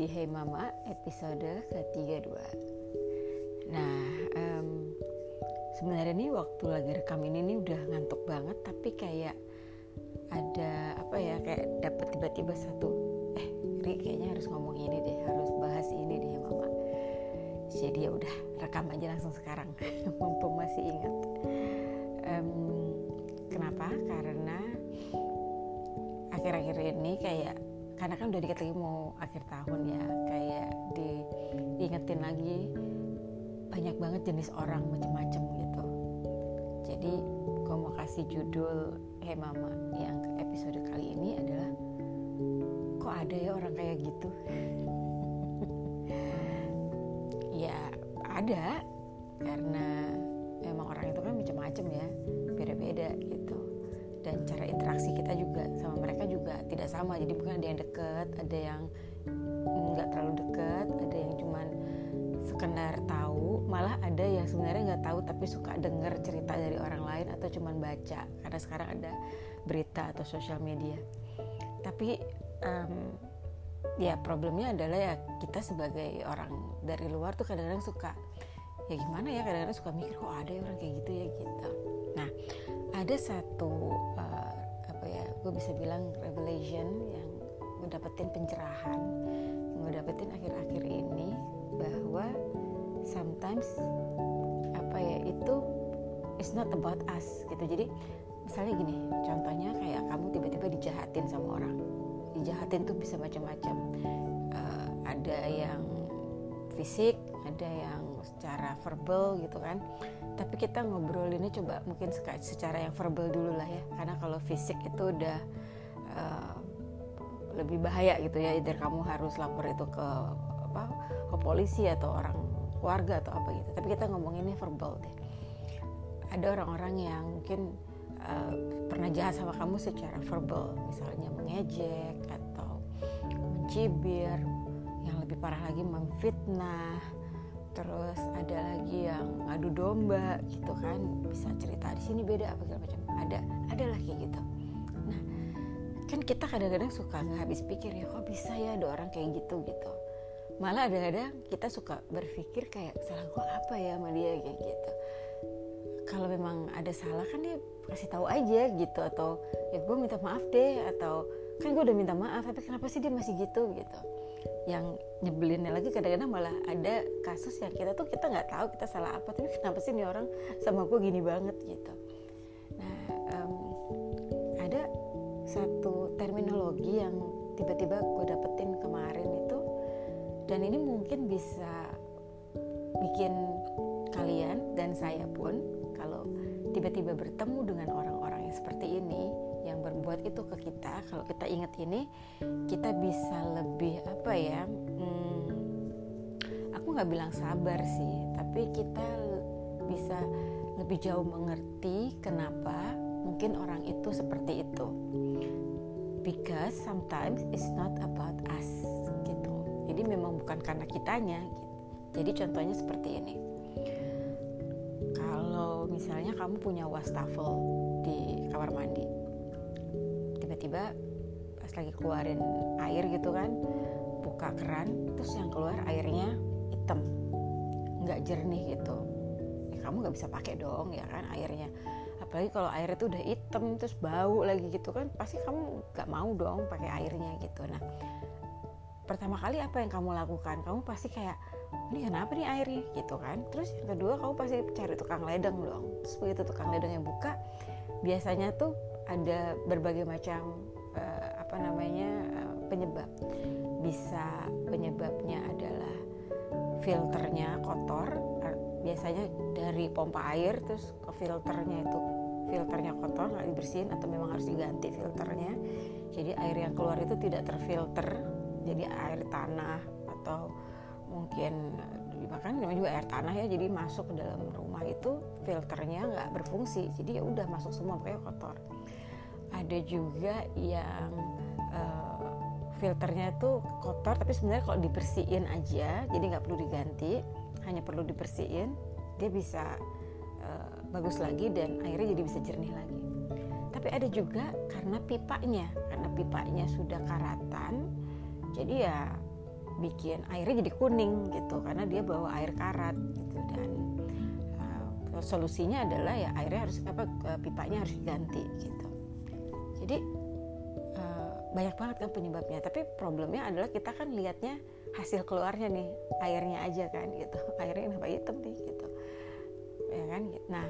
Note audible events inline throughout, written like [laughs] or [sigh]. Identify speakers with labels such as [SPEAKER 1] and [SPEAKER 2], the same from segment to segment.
[SPEAKER 1] di Hey Mama episode ke-32 Nah um, sebenarnya nih waktu lagi rekam ini nih udah ngantuk banget Tapi kayak ada apa ya kayak dapet tiba-tiba satu Eh Ri kayaknya harus ngomong ini deh Harus bahas ini deh Mama. Jadi ya udah rekam aja langsung sekarang [laughs] Mumpung masih ingat. Um, Kenapa? Karena akhir-akhir ini kayak karena kan udah dikit mau akhir tahun ya kayak di, diingetin lagi banyak banget jenis orang macam-macam gitu. Jadi gue mau kasih judul Hey Mama yang episode kali ini adalah kok ada ya orang kayak gitu? [laughs] Ya ada karena memang orang itu kan macam-macam ya beda-beda gitu dan cara interaksi kita juga sama mereka juga tidak sama. Jadi bukan ada yang deket ada yang nggak terlalu deket ada yang cuman sekedar tahu. Malah ada yang sebenarnya nggak tahu tapi suka denger cerita dari orang lain atau cuman baca. Karena sekarang ada berita atau sosial media. Tapi um, ya problemnya adalah ya kita sebagai orang dari luar tuh kadang-kadang suka ya gimana ya? Kadang-kadang suka mikir kok ada ya orang kayak gitu ya? Gitu. Nah ada satu uh, apa ya gue bisa bilang revelation yang gue dapetin pencerahan yang gue dapetin akhir-akhir ini bahwa sometimes apa ya itu it's not about us gitu. Jadi misalnya gini contohnya kayak kamu tiba-tiba dijahatin sama orang. Dijahatin tuh bisa macam-macam. Uh, ada yang fisik ada yang secara verbal gitu kan tapi kita ngobrolinnya coba mungkin secara yang verbal dulu lah ya. Karena kalau fisik itu udah uh, lebih bahaya gitu ya. Either kamu harus lapor itu ke apa ke polisi atau orang keluarga atau apa gitu. Tapi kita ngomonginnya verbal deh. Ada orang-orang yang mungkin uh, pernah jahat sama kamu secara verbal. Misalnya mengejek atau mencibir. Yang lebih parah lagi memfitnah terus ada lagi yang ngadu domba gitu kan. Bisa cerita di sini beda apa segala macam. Ada ada lagi gitu. Nah kan kita kadang-kadang suka nggak habis pikir ya kok bisa ya ada orang kayak gitu gitu. Malah ada-ada kita suka berpikir kayak salah gua apa ya sama dia? kayak gitu. Kalau memang ada salah kan dia kasih tahu aja gitu atau ya gue minta maaf deh atau kan gue udah minta maaf tapi kenapa sih dia masih gitu? gitu yang nyebelinnya lagi kadang-kadang malah ada kasus yang kita tuh kita nggak tahu kita salah apa tapi kenapa sih nih orang sama gue gini banget gitu. Nah um, ada satu terminologi yang tiba-tiba gue dapetin kemarin itu dan ini mungkin bisa bikin kalian dan saya pun kalau tiba-tiba bertemu dengan orang-orang yang seperti ini yang berbuat itu ke kita kalau kita ingat ini kita bisa lebih apa ya hmm, aku nggak bilang sabar sih tapi kita bisa lebih jauh mengerti kenapa mungkin orang itu seperti itu. Because sometimes it's not about us gitu. Jadi memang bukan karena kitanya gitu. jadi contohnya seperti ini. Kalau misalnya kamu punya wastafel di kamar mandi tiba-tiba pas lagi keluarin air gitu kan buka keran terus yang keluar airnya hitam nggak jernih gitu. Ya, kamu nggak bisa pakai dong ya kan airnya. Apalagi kalau air itu udah hitam terus bau lagi gitu kan pasti kamu nggak mau dong pakai airnya gitu. Nah pertama kali apa yang kamu lakukan? Kamu pasti kayak ini kenapa nih airnya? gitu kan. Terus yang kedua kamu pasti cari tukang ledeng dong. Terus begitu tukang ledeng yang buka biasanya tuh ada berbagai macam uh, apa namanya uh, penyebab. Bisa penyebabnya adalah filternya kotor biasanya dari pompa air terus ke filternya itu filternya kotor nggak dibersihin atau memang harus diganti filternya. Jadi air yang keluar itu tidak terfilter jadi air tanah atau mungkin bahkan namanya juga air tanah ya jadi masuk ke dalam rumah itu filternya nggak berfungsi. Jadi ya udah masuk semua kayak kotor ada juga yang uh, filternya itu kotor tapi sebenarnya kalau dibersihin aja jadi nggak perlu diganti hanya perlu dibersihin dia bisa uh, bagus lagi dan airnya jadi bisa jernih lagi. Tapi ada juga karena pipanya karena pipanya sudah karatan jadi ya bikin airnya jadi kuning gitu karena dia bawa air karat gitu dan uh, solusinya adalah ya airnya harus apa pipanya harus diganti gitu jadi uh, banyak banget kan penyebabnya. Tapi problemnya adalah kita kan lihatnya hasil keluarnya nih airnya aja kan gitu. [laughs] Airnya kenapa hitam nih gitu. Ya kan? Nah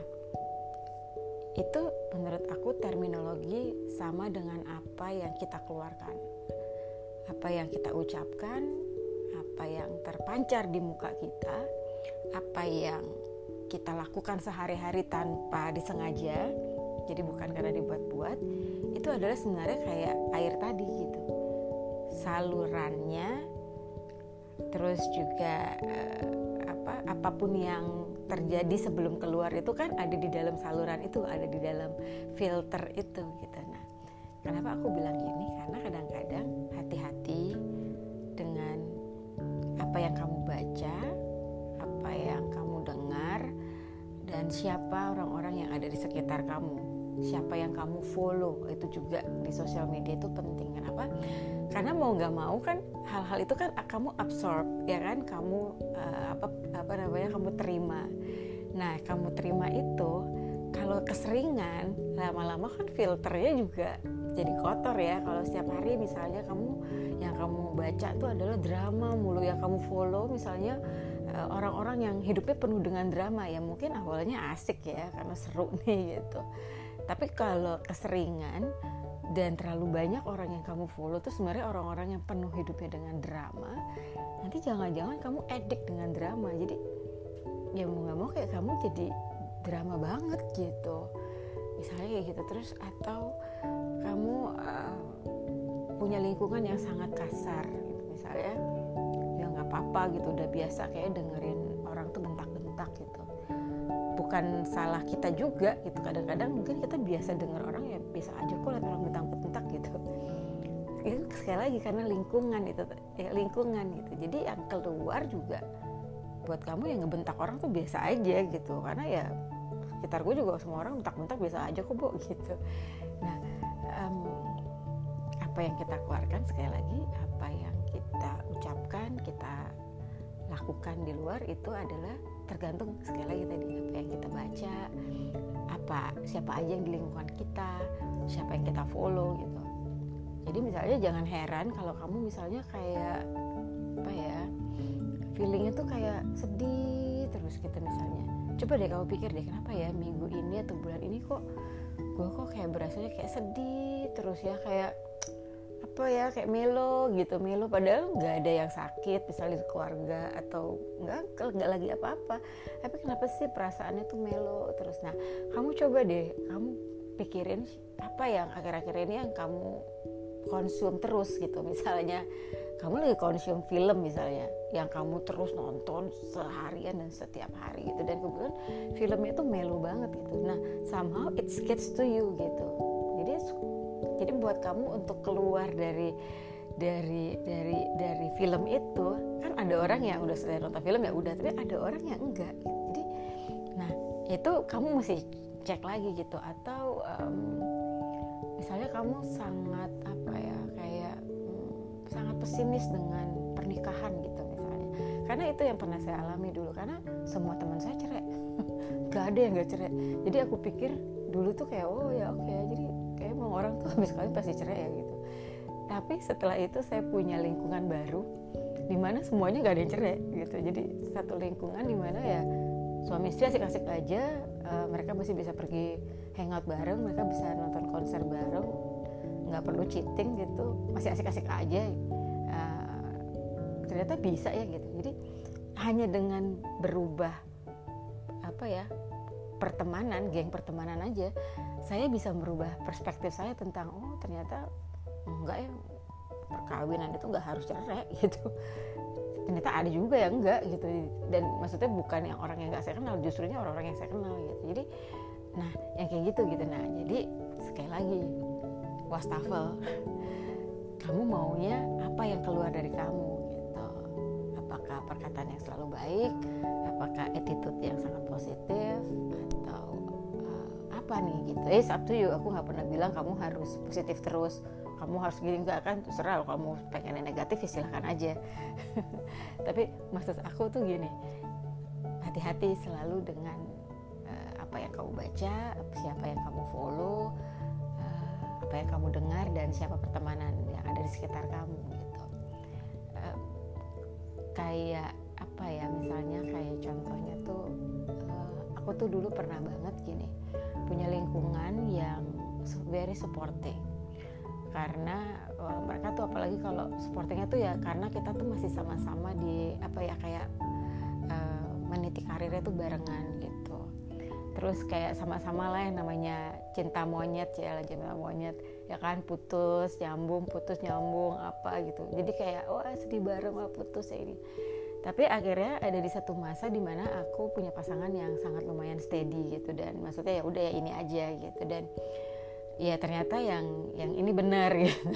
[SPEAKER 1] itu menurut aku terminologi sama dengan apa yang kita keluarkan. Apa yang kita ucapkan apa yang terpancar di muka kita apa yang kita lakukan sehari-hari tanpa disengaja jadi bukan karena dibuat-buat itu adalah sebenarnya kayak air tadi gitu. Salurannya terus juga uh, apa apa pun yang terjadi sebelum keluar itu kan ada di dalam saluran itu ada di dalam filter itu gitu. Nah kenapa aku bilang gini karena kadang-kadang hati-hati dengan apa yang kamu baca apa yang kamu dengar dan siapa orang-orang yang ada di sekitar kamu siapa yang kamu follow. Itu juga di sosial media itu penting. Kenapa? Karena mau nggak mau kan hal-hal itu kan kamu absorb ya kan? Kamu uh, apa apa namanya kamu terima. Nah kamu terima itu kalau keseringan lama-lama kan filternya juga jadi kotor ya. Kalau setiap hari misalnya kamu yang kamu baca itu adalah drama mulu. Yang kamu follow misalnya eh, orang-orang yang hidupnya penuh dengan drama. Ya mungkin awalnya asik ya karena seru [laughs] nih gitu tapi kalau keseringan dan terlalu banyak orang yang kamu follow tuh sebenarnya orang-orang yang penuh hidupnya dengan drama nanti jangan-jangan kamu edik dengan drama. Jadi ya mau nggak mau kayak kamu jadi drama banget gitu. Misalnya kayak gitu terus atau kamu uh, punya lingkungan yang sangat kasar gitu. Misalnya ya nggak apa-apa gitu. Udah biasa kayak dengerin orang tuh bentak-bentak gitu bukan salah kita juga gitu. Kadang-kadang mungkin kita biasa dengar orang ya biasa aja kok lihat orang bentak-bentak gitu. Itu sekali lagi karena lingkungan itu ya, lingkungan gitu. Jadi yang keluar juga buat kamu yang ngebentak orang tuh biasa aja gitu. Karena ya sekitar gue juga semua orang bentak-bentak biasa aja kok bu gitu. Nah um, apa yang kita keluarkan sekali lagi apa yang kita ucapkan kita lakukan di luar itu adalah tergantung sekali lagi tadi apa yang kita baca apa siapa aja yang di lingkungan kita siapa yang kita follow gitu. Jadi misalnya jangan heran kalau kamu misalnya kayak apa ya feelingnya tuh kayak sedih terus gitu misalnya. Coba deh kamu pikir deh kenapa ya minggu ini atau bulan ini kok gue kok kayak berasanya kayak sedih terus ya kayak apa ya kayak melo gitu melo. Padahal nggak ada yang sakit misalnya di keluarga atau nggak nggak lagi apa-apa. Tapi kenapa sih perasaannya tuh melo? Terus nah kamu coba deh kamu pikirin apa yang akhir-akhir ini yang kamu konsum terus gitu. Misalnya kamu lagi konsum film misalnya yang kamu terus nonton seharian dan setiap hari gitu. Dan kebetulan filmnya itu melo banget gitu. Nah somehow it gets to you gitu. Jadi jadi buat kamu untuk keluar dari dari dari dari film itu kan ada orang yang udah selesai nonton film ya udah tapi ada orang yang enggak. Jadi nah itu kamu mesti cek lagi gitu. Atau um, misalnya kamu sangat apa ya kayak um, sangat pesimis dengan pernikahan gitu misalnya. Karena itu yang pernah saya alami dulu karena semua teman saya cerai. [laughs] Gak ada yang gak cerai. Jadi aku pikir dulu tuh kayak oh ya oke okay. jadi kayak mau orang tuh [laughs] habis kawin pasti cerai ya gitu. Tapi setelah itu saya punya lingkungan baru di mana semuanya gak ada yang cerai gitu. Jadi satu lingkungan di mana ya suami istri asik-asik aja uh, mereka masih bisa pergi hangout bareng mereka bisa nonton konser bareng nggak perlu cheating gitu. Masih asik-asik aja uh, ternyata bisa ya gitu. Jadi hanya dengan berubah apa ya pertemanan geng pertemanan aja saya bisa merubah perspektif saya tentang oh ternyata enggak ya perkawinan itu nggak harus cerai [laughs] gitu. Ternyata ada juga yang enggak gitu. Dan maksudnya bukan yang orang yang nggak saya kenal justru orang-orang yang saya kenal gitu. Jadi nah yang kayak gitu gitu. Nah jadi sekali lagi wastafel. Kamu maunya apa yang keluar dari kamu gitu? Apakah perkataan yang selalu baik? Apakah attitude yang sangat positif apa nih gitu. Eh to you aku nggak pernah bilang kamu harus positif terus. Kamu harus gini enggak kan? Terserah kamu pengen negatif ya silahkan aja. [laughs] Tapi maksud aku tuh gini hati-hati selalu dengan uh, apa yang kamu baca siapa yang kamu follow uh, apa yang kamu dengar dan siapa pertemanan yang ada di sekitar kamu gitu. Uh, kayak apa ya misalnya kayak contohnya tuh uh, aku tuh dulu pernah banget gini punya lingkungan yang very supporting karena uh, mereka tuh apalagi kalau supportingnya tuh ya karena kita tuh masih sama-sama di apa ya kayak uh, meniti karirnya tuh barengan gitu. Terus kayak sama-sama lah yang namanya cinta monyet ya lah cinta monyet ya kan? Putus nyambung putus nyambung apa gitu. Jadi kayak wah sedih bareng wah putus ya ini tapi akhirnya ada di satu masa di mana aku punya pasangan yang sangat lumayan steady gitu dan maksudnya ya udah ya ini aja gitu dan ya ternyata yang yang ini benar [laughs] gitu.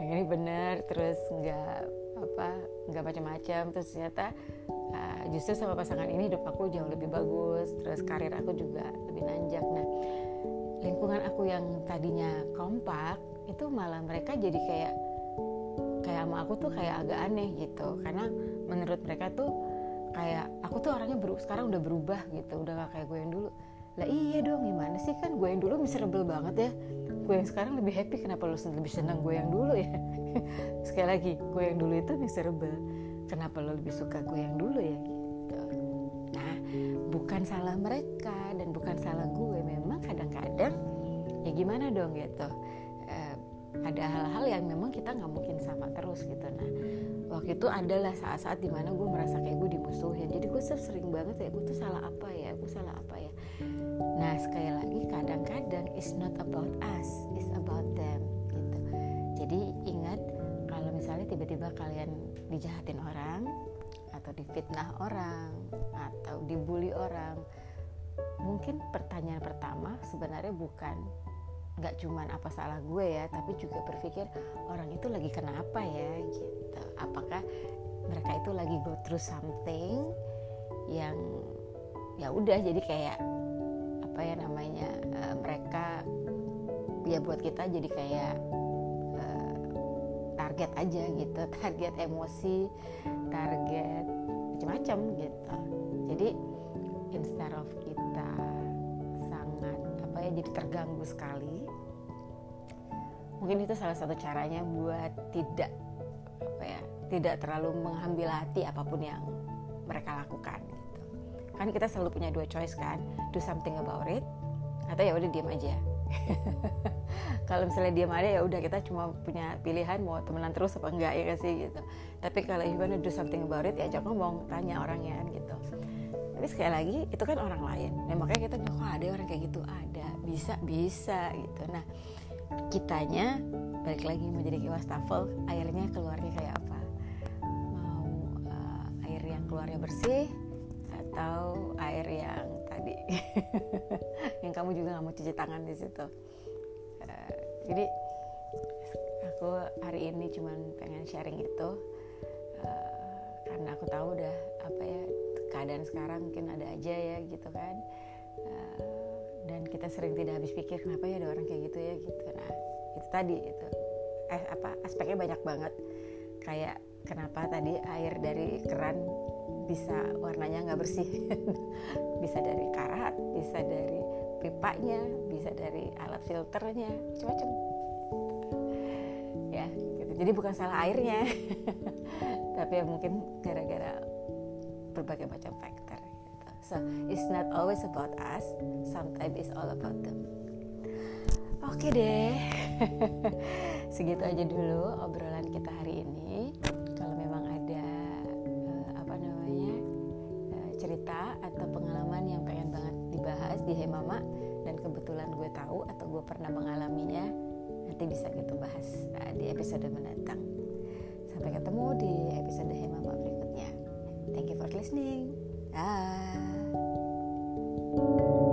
[SPEAKER 1] Yang ini benar terus nggak apa nggak macam-macam. Terus ternyata uh, justru sama pasangan ini hidup aku jauh lebih bagus terus karir aku juga lebih nanjak. Nah lingkungan aku yang tadinya kompak itu malah mereka jadi kayak kayak sama aku tuh kayak agak aneh gitu. Karena menurut mereka tuh kayak aku tuh orangnya baru sekarang udah berubah gitu udah gak kayak gue yang dulu. Lah iya dong gimana sih? Kan gue yang dulu miserable banget ya. Gue yang sekarang lebih happy kenapa lu lebih senang gue yang dulu ya? [laughs] Sekali lagi gue yang dulu itu miserable. Kenapa lo lebih suka gue yang dulu ya? Gitu. Nah bukan salah mereka dan bukan salah gue. Memang kadang-kadang ya gimana dong gitu. Eh, ada hal-hal yang memang kita nggak mungkin sama terus gitu. Nah waktu itu adalah saat-saat di mana gue merasa kayak gue dimusuhin jadi gue sering banget ya gue tuh salah apa ya gue salah apa ya Nah sekali lagi kadang-kadang it's not about us, it's about them gitu. Jadi ingat kalau misalnya tiba-tiba kalian dijahatin orang atau difitnah orang atau dibully orang, mungkin pertanyaan pertama sebenarnya bukan nggak cuman apa salah gue ya, tapi juga berpikir orang itu lagi kenapa ya gitu. Apakah mereka itu lagi go through something yang ya udah jadi kayak apa ya namanya uh, mereka ya buat kita jadi kayak uh, target aja gitu [laughs] target emosi target macam-macam gitu jadi instead of kita sangat apa ya jadi terganggu sekali mungkin itu salah satu caranya buat tidak apa ya tidak terlalu mengambil hati apa pun yang mereka lakukan kan kita selalu punya dua choice kan do something about it atau ya udah diam aja. [laughs] Kalau misalnya diam aja ya udah kita cuma punya pilihan mau temenan terus apa enggak ya sih gitu. Tapi kalau you wanna do something about it ya ajak ngomong tanya orangnya gitu. Tapi sekali lagi itu kan orang lain. Nah makanya kita oh ada orang kayak gitu? Ada. Bisa bisa gitu. Nah kitanya balik lagi mau jadi wastafel airnya keluarnya kayak apa? Mau uh, air yang keluarnya bersih atau air yang tadi? [laughs] Yang kamu juga nggak mau cuci tangan di situ. Uh, jadi aku hari ini cuman pengen sharing itu uh, karena aku tahu udah apa ya keadaan sekarang mungkin ada aja ya gitu kan kita sering tidak habis pikir kenapa ya ada orang kayak gitu ya? Gitu. Nah itu tadi itu. Eh apa aspeknya banyak banget. Kayak kenapa tadi air dari keran bisa warnanya nggak bersih? [laughs] Bisa dari karat bisa dari pipanya bisa dari alat filternya macam-macam ya gitu. jadi bukan salah airnya. [laughs] Tapi ya mungkin gara-gara berbagai macam faktor. So it's not always about us. Sometimes it's all about them. Oke okay deh. [laughs] Segitu aja dulu obrolan kita hari ini. Cerita atau pengalaman yang pengen banget dibahas di Hey Mama dan kebetulan gue tahu atau gue pernah mengalaminya nanti bisa kita bahas uh, di episode mendatang. Sampai ketemu di episode Hey Mama berikutnya. Thank you for listening. Ah Thank you.